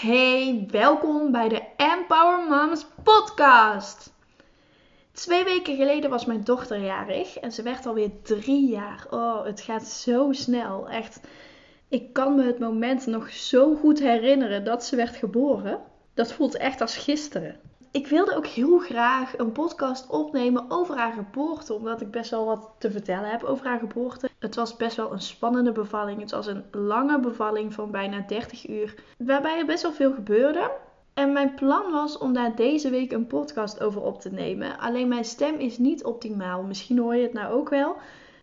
Hey, welkom bij de Empower Moms podcast. Twee weken geleden was mijn dochter jarig en ze werd alweer drie jaar. Oh, het gaat zo snel. Echt, ik kan me het moment nog zo goed herinneren dat ze werd geboren. Dat voelt echt als gisteren ik wilde ook heel graag een podcast opnemen over haar geboorte. Omdat ik best wel wat te vertellen heb over haar geboorte. Het was best wel een spannende bevalling. Het was een lange bevalling van bijna 30 uur. Waarbij er best wel veel gebeurde. En mijn plan was om daar deze week een podcast over op te nemen. Alleen mijn stem is niet optimaal. Misschien hoor je het nou ook wel.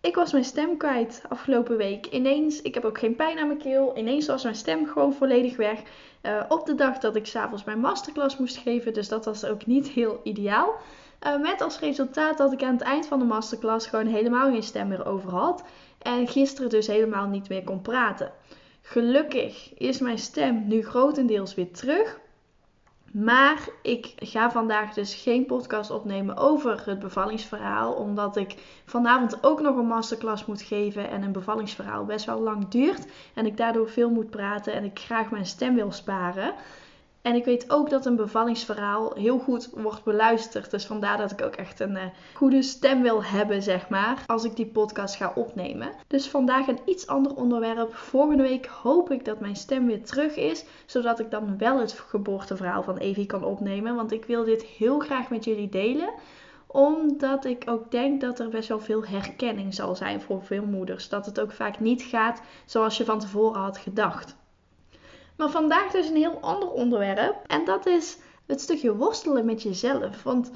Ik was mijn stem kwijt afgelopen week. Ineens, ik heb ook geen pijn aan mijn keel. Ineens was mijn stem gewoon volledig weg. Uh, op de dag dat ik s'avonds mijn masterclass moest geven. Dus dat was ook niet heel ideaal. Uh, met als resultaat dat ik aan het eind van de masterclass gewoon helemaal geen stem meer over had. En gisteren dus helemaal niet meer kon praten. Gelukkig is mijn stem nu grotendeels weer terug. Maar ik ga vandaag dus geen podcast opnemen over het bevallingsverhaal. Omdat ik vanavond ook nog een masterclass moet geven. En een bevallingsverhaal best wel lang duurt. En ik daardoor veel moet praten. En ik graag mijn stem wil sparen. En ik weet ook dat een bevallingsverhaal heel goed wordt beluisterd. Dus vandaar dat ik ook echt een uh, goede stem wil hebben, zeg maar, als ik die podcast ga opnemen. Dus vandaag een iets ander onderwerp. Volgende week hoop ik dat mijn stem weer terug is, zodat ik dan wel het geboorteverhaal van Evie kan opnemen. Want ik wil dit heel graag met jullie delen omdat ik ook denk dat er best wel veel herkenning zal zijn voor veel moeders. Dat het ook vaak niet gaat zoals je van tevoren had gedacht. Maar vandaag dus een heel ander onderwerp. En dat is het stukje worstelen met jezelf. Want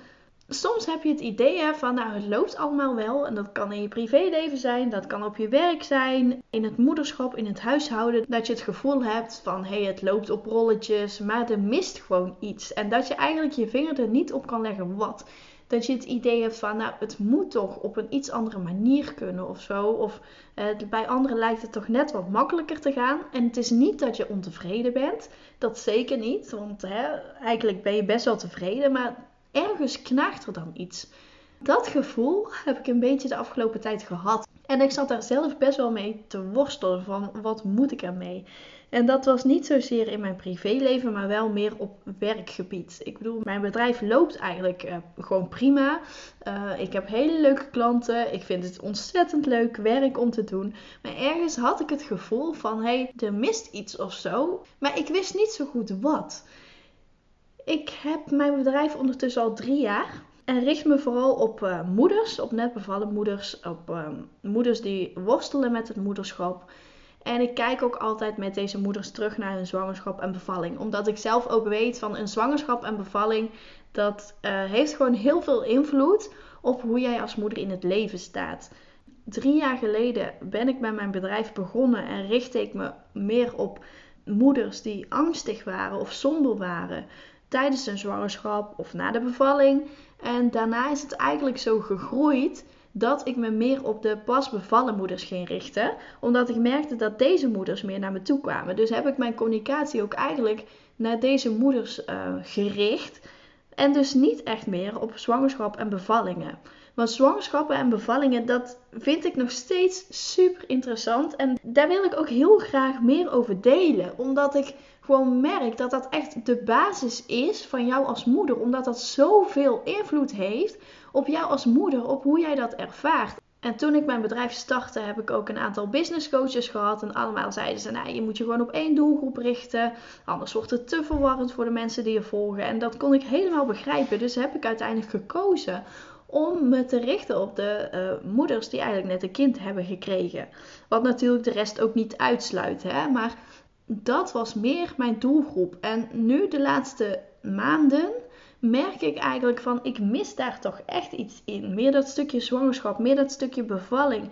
soms heb je het idee van, nou het loopt allemaal wel. En dat kan in je privéleven zijn, dat kan op je werk zijn, in het moederschap, in het huishouden. Dat je het gevoel hebt van, hé hey, het loopt op rolletjes, maar er mist gewoon iets. En dat je eigenlijk je vinger er niet op kan leggen wat dat je het idee hebt van, nou, het moet toch op een iets andere manier kunnen of zo. Of eh, bij anderen lijkt het toch net wat makkelijker te gaan. En het is niet dat je ontevreden bent. Dat zeker niet. Want hè, eigenlijk ben je best wel tevreden. Maar ergens knaagt er dan iets. Dat gevoel heb ik een beetje de afgelopen tijd gehad. En ik zat daar zelf best wel mee te worstelen van wat moet ik ermee. En dat was niet zozeer in mijn privéleven, maar wel meer op werkgebied. Ik bedoel, mijn bedrijf loopt eigenlijk uh, gewoon prima. Uh, ik heb hele leuke klanten. Ik vind het ontzettend leuk werk om te doen. Maar ergens had ik het gevoel van, hé, hey, er mist iets of zo. Maar ik wist niet zo goed wat. Ik heb mijn bedrijf ondertussen al drie jaar. En richt me vooral op uh, moeders, op net bevallen moeders, op uh, moeders die worstelen met het moederschap. En ik kijk ook altijd met deze moeders terug naar hun zwangerschap en bevalling. Omdat ik zelf ook weet van een zwangerschap en bevalling, dat uh, heeft gewoon heel veel invloed op hoe jij als moeder in het leven staat. Drie jaar geleden ben ik met mijn bedrijf begonnen en richtte ik me meer op moeders die angstig waren of somber waren tijdens hun zwangerschap of na de bevalling. En daarna is het eigenlijk zo gegroeid dat ik me meer op de pas bevallen moeders ging richten. Omdat ik merkte dat deze moeders meer naar me toe kwamen. Dus heb ik mijn communicatie ook eigenlijk naar deze moeders uh, gericht. En dus niet echt meer op zwangerschap en bevallingen. Want zwangerschappen en bevallingen, dat vind ik nog steeds super interessant. En daar wil ik ook heel graag meer over delen. Omdat ik gewoon merk dat dat echt de basis is van jou als moeder. Omdat dat zoveel invloed heeft op jou als moeder, op hoe jij dat ervaart. En toen ik mijn bedrijf startte, heb ik ook een aantal business coaches gehad. En allemaal zeiden ze: nou, je moet je gewoon op één doelgroep richten. Anders wordt het te verwarrend voor de mensen die je volgen. En dat kon ik helemaal begrijpen. Dus heb ik uiteindelijk gekozen om me te richten op de uh, moeders die eigenlijk net een kind hebben gekregen. Wat natuurlijk de rest ook niet uitsluit. Hè? Maar dat was meer mijn doelgroep. En nu de laatste maanden merk ik eigenlijk van ik mis daar toch echt iets in. Meer dat stukje zwangerschap, meer dat stukje bevalling.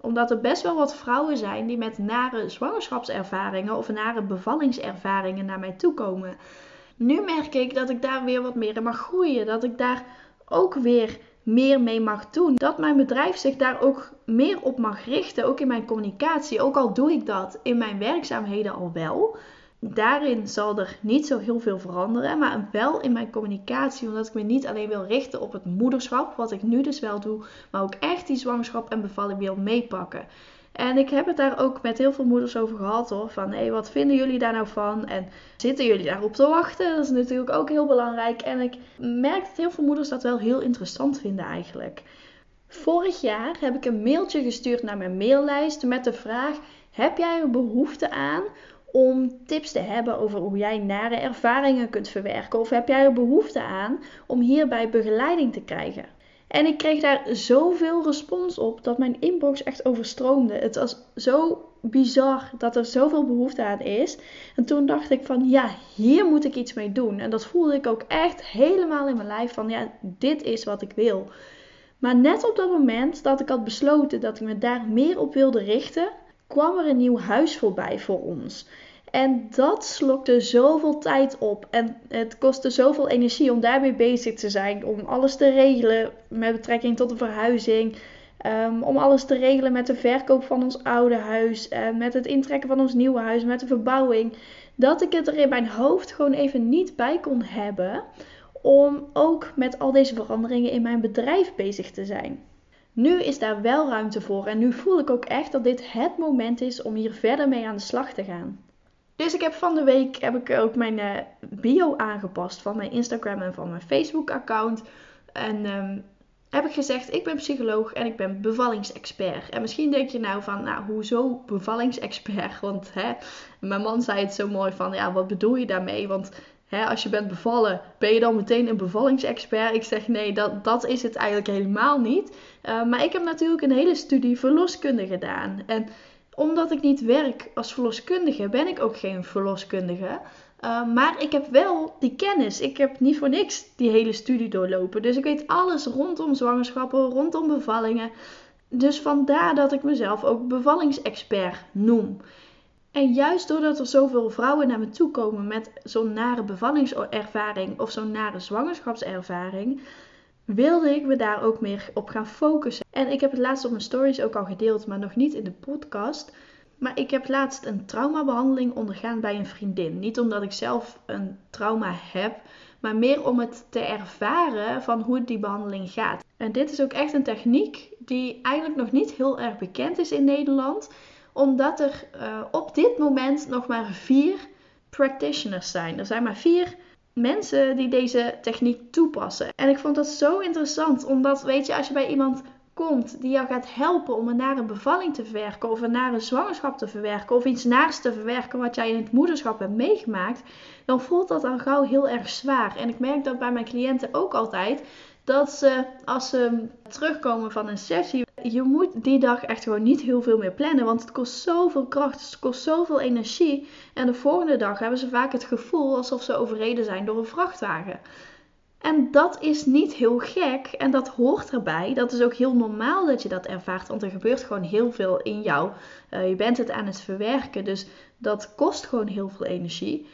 Omdat er best wel wat vrouwen zijn die met nare zwangerschapservaringen of nare bevallingservaringen naar mij toe komen. Nu merk ik dat ik daar weer wat meer in mag groeien. Dat ik daar ook weer meer mee mag doen. Dat mijn bedrijf zich daar ook meer op mag richten, ook in mijn communicatie. Ook al doe ik dat in mijn werkzaamheden al wel. Daarin zal er niet zo heel veel veranderen, maar wel in mijn communicatie, omdat ik me niet alleen wil richten op het moederschap, wat ik nu dus wel doe, maar ook echt die zwangerschap en bevalling wil meepakken. En ik heb het daar ook met heel veel moeders over gehad hoor. Van hé, hey, wat vinden jullie daar nou van? En zitten jullie daarop te wachten? Dat is natuurlijk ook heel belangrijk. En ik merk dat heel veel moeders dat wel heel interessant vinden eigenlijk. Vorig jaar heb ik een mailtje gestuurd naar mijn maillijst met de vraag: heb jij er behoefte aan om tips te hebben over hoe jij nare ervaringen kunt verwerken? Of heb jij er behoefte aan om hierbij begeleiding te krijgen? En ik kreeg daar zoveel respons op dat mijn inbox echt overstroomde. Het was zo bizar dat er zoveel behoefte aan is. En toen dacht ik van ja, hier moet ik iets mee doen. En dat voelde ik ook echt helemaal in mijn lijf van ja, dit is wat ik wil. Maar net op dat moment dat ik had besloten dat ik me daar meer op wilde richten, kwam er een nieuw huis voorbij voor ons. En dat slokte zoveel tijd op. En het kostte zoveel energie om daarmee bezig te zijn. Om alles te regelen met betrekking tot de verhuizing. Um, om alles te regelen met de verkoop van ons oude huis. Uh, met het intrekken van ons nieuwe huis. Met de verbouwing. Dat ik het er in mijn hoofd gewoon even niet bij kon hebben. Om ook met al deze veranderingen in mijn bedrijf bezig te zijn. Nu is daar wel ruimte voor en nu voel ik ook echt dat dit het moment is om hier verder mee aan de slag te gaan. Dus ik heb van de week heb ik ook mijn uh, bio aangepast van mijn Instagram en van mijn Facebook account. En um, heb ik gezegd, ik ben psycholoog en ik ben bevallingsexpert. En misschien denk je nou van, nou, hoezo bevallingsexpert? Want hè, mijn man zei het zo mooi van, ja, wat bedoel je daarmee? Want hè, als je bent bevallen, ben je dan meteen een bevallingsexpert? Ik zeg, nee, dat, dat is het eigenlijk helemaal niet. Uh, maar ik heb natuurlijk een hele studie verloskunde gedaan. En omdat ik niet werk als verloskundige, ben ik ook geen verloskundige. Uh, maar ik heb wel die kennis. Ik heb niet voor niks die hele studie doorlopen. Dus ik weet alles rondom zwangerschappen, rondom bevallingen. Dus vandaar dat ik mezelf ook bevallingsexpert noem. En juist doordat er zoveel vrouwen naar me toe komen met zo'n nare bevallingservaring of zo'n nare zwangerschapservaring, wilde ik me daar ook meer op gaan focussen. En ik heb het laatst op mijn stories ook al gedeeld, maar nog niet in de podcast. Maar ik heb laatst een traumabehandeling ondergaan bij een vriendin. Niet omdat ik zelf een trauma heb, maar meer om het te ervaren van hoe die behandeling gaat. En dit is ook echt een techniek die eigenlijk nog niet heel erg bekend is in Nederland, omdat er uh, op dit moment nog maar vier practitioners zijn. Er zijn maar vier mensen die deze techniek toepassen. En ik vond dat zo interessant, omdat weet je, als je bij iemand komt die jou gaat helpen om een nare bevalling te verwerken of een nare zwangerschap te verwerken of iets naars te verwerken wat jij in het moederschap hebt meegemaakt, dan voelt dat al gauw heel erg zwaar. En ik merk dat bij mijn cliënten ook altijd dat ze als ze terugkomen van een sessie, je moet die dag echt gewoon niet heel veel meer plannen, want het kost zoveel kracht, het kost zoveel energie. En de volgende dag hebben ze vaak het gevoel alsof ze overreden zijn door een vrachtwagen. En dat is niet heel gek en dat hoort erbij. Dat is ook heel normaal dat je dat ervaart, want er gebeurt gewoon heel veel in jou. Uh, je bent het aan het verwerken, dus dat kost gewoon heel veel energie.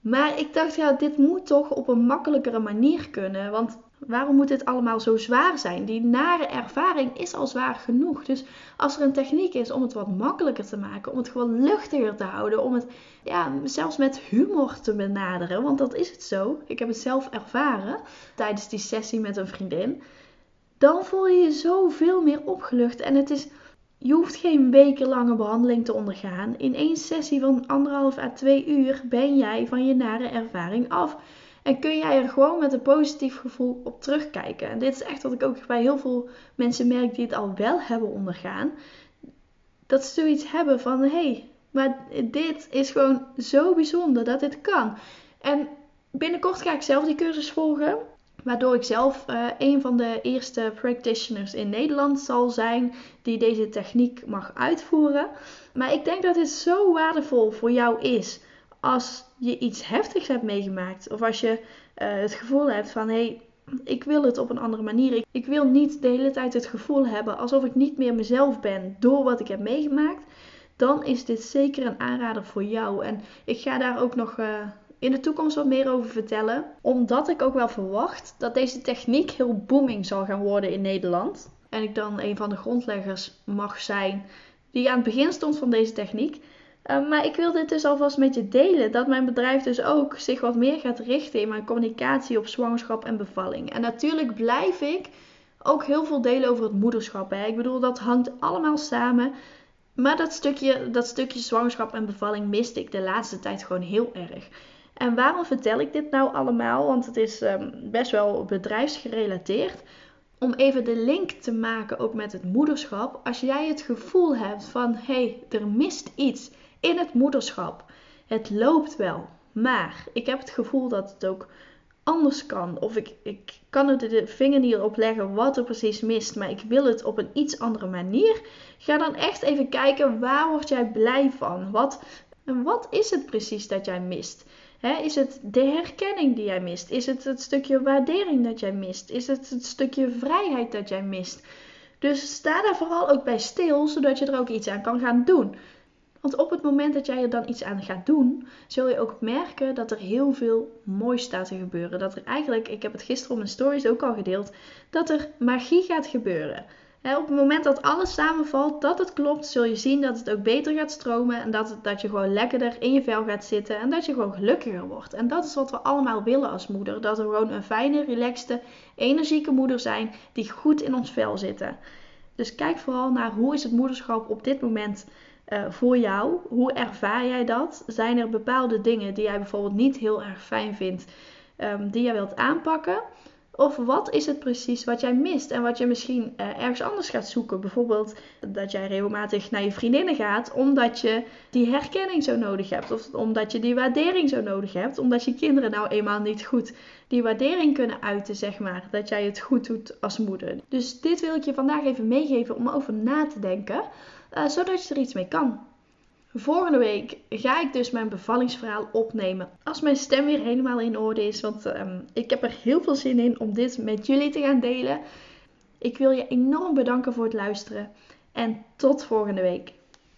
Maar ik dacht, ja, dit moet toch op een makkelijkere manier kunnen. Want Waarom moet dit allemaal zo zwaar zijn? Die nare ervaring is al zwaar genoeg. Dus als er een techniek is om het wat makkelijker te maken, om het gewoon luchtiger te houden, om het ja, zelfs met humor te benaderen, want dat is het zo. Ik heb het zelf ervaren tijdens die sessie met een vriendin. Dan voel je je zoveel meer opgelucht en het is je hoeft geen wekenlange behandeling te ondergaan. In één sessie van anderhalf à twee uur ben jij van je nare ervaring af. En kun jij er gewoon met een positief gevoel op terugkijken. En dit is echt wat ik ook bij heel veel mensen merk die het al wel hebben ondergaan. Dat ze zoiets hebben van, hé, hey, maar dit is gewoon zo bijzonder dat dit kan. En binnenkort ga ik zelf die cursus volgen. Waardoor ik zelf uh, een van de eerste practitioners in Nederland zal zijn die deze techniek mag uitvoeren. Maar ik denk dat dit zo waardevol voor jou is als je iets heftigs hebt meegemaakt. Of als je uh, het gevoel hebt van hé, hey, ik wil het op een andere manier. Ik, wil niet de hele tijd het gevoel hebben alsof ik niet meer mezelf ben door wat ik heb meegemaakt. Dan is dit zeker een aanrader voor jou. En ik ga daar ook nog uh, in de toekomst wat meer over vertellen. Omdat ik ook wel verwacht dat deze techniek heel booming zal gaan worden in Nederland. En ik dan een van de grondleggers mag zijn die aan het begin stond van deze techniek. Uh, maar ik wil dit dus alvast met je delen. Dat mijn bedrijf dus ook zich wat meer gaat richten in mijn communicatie op zwangerschap en bevalling. En natuurlijk blijf ik ook heel veel delen over het moederschap. Hè. Ik bedoel, dat hangt allemaal samen. Maar dat stukje, dat stukje zwangerschap en bevalling miste ik de laatste tijd gewoon heel erg. En waarom vertel ik dit nou allemaal? Want het is um, best wel bedrijfsgerelateerd. Om even de link te maken ook met het moederschap. Als jij het gevoel hebt van hé, hey, er mist iets in het moederschap. Het loopt wel, maar ik heb het gevoel dat het ook anders kan. Of ik, ik kan er de vinger niet op leggen wat er precies mist, maar ik wil het op een iets andere manier. Ga dan echt even kijken waar word jij blij van? Wat, wat is het precies dat jij mist? is het de herkenning die jij mist? Is het het stukje waardering dat jij mist? Is het het stukje vrijheid dat jij mist? Dus sta daar vooral ook bij stil, zodat je er ook iets aan kan gaan doen. Want op het moment dat jij er dan iets aan gaat doen, zul je ook merken dat er heel veel moois staat te gebeuren. Dat er eigenlijk, ik heb het gisteren op mijn stories ook al gedeeld, dat er magie gaat gebeuren. op het moment dat alles samenvalt, dat het klopt, zul je zien dat het ook beter gaat stromen. En dat, dat je gewoon lekkerder in je vel gaat zitten. En dat je gewoon gelukkiger wordt. En dat is wat we allemaal willen als moeder. Dat we gewoon een fijne, relaxte, energieke moeder zijn die goed in ons vel zitten. Dus kijk vooral naar hoe is het moederschap op dit moment uh, voor jou? Hoe ervaar jij dat? Zijn er bepaalde dingen die jij bijvoorbeeld niet heel erg fijn vindt, um, die jij wilt aanpakken? Of wat is het precies wat jij mist en wat je misschien uh, ergens anders gaat zoeken? Bijvoorbeeld dat jij regelmatig naar je vriendinnen gaat omdat je die herkenning zo nodig hebt. Of omdat je die waardering zo nodig hebt. Omdat je kinderen nou eenmaal niet goed die waardering kunnen uiten, zeg maar. Dat jij het goed doet als moeder. Dus dit wil ik je vandaag even meegeven om over na te denken. Eh, zodat je er iets mee kan. Volgende week ga ik dus mijn bevallingsverhaal opnemen. Als mijn stem weer helemaal in orde is. Want ehm, ik heb er heel veel zin in om dit met jullie te gaan delen. Ik wil je enorm bedanken voor het luisteren. En tot volgende week.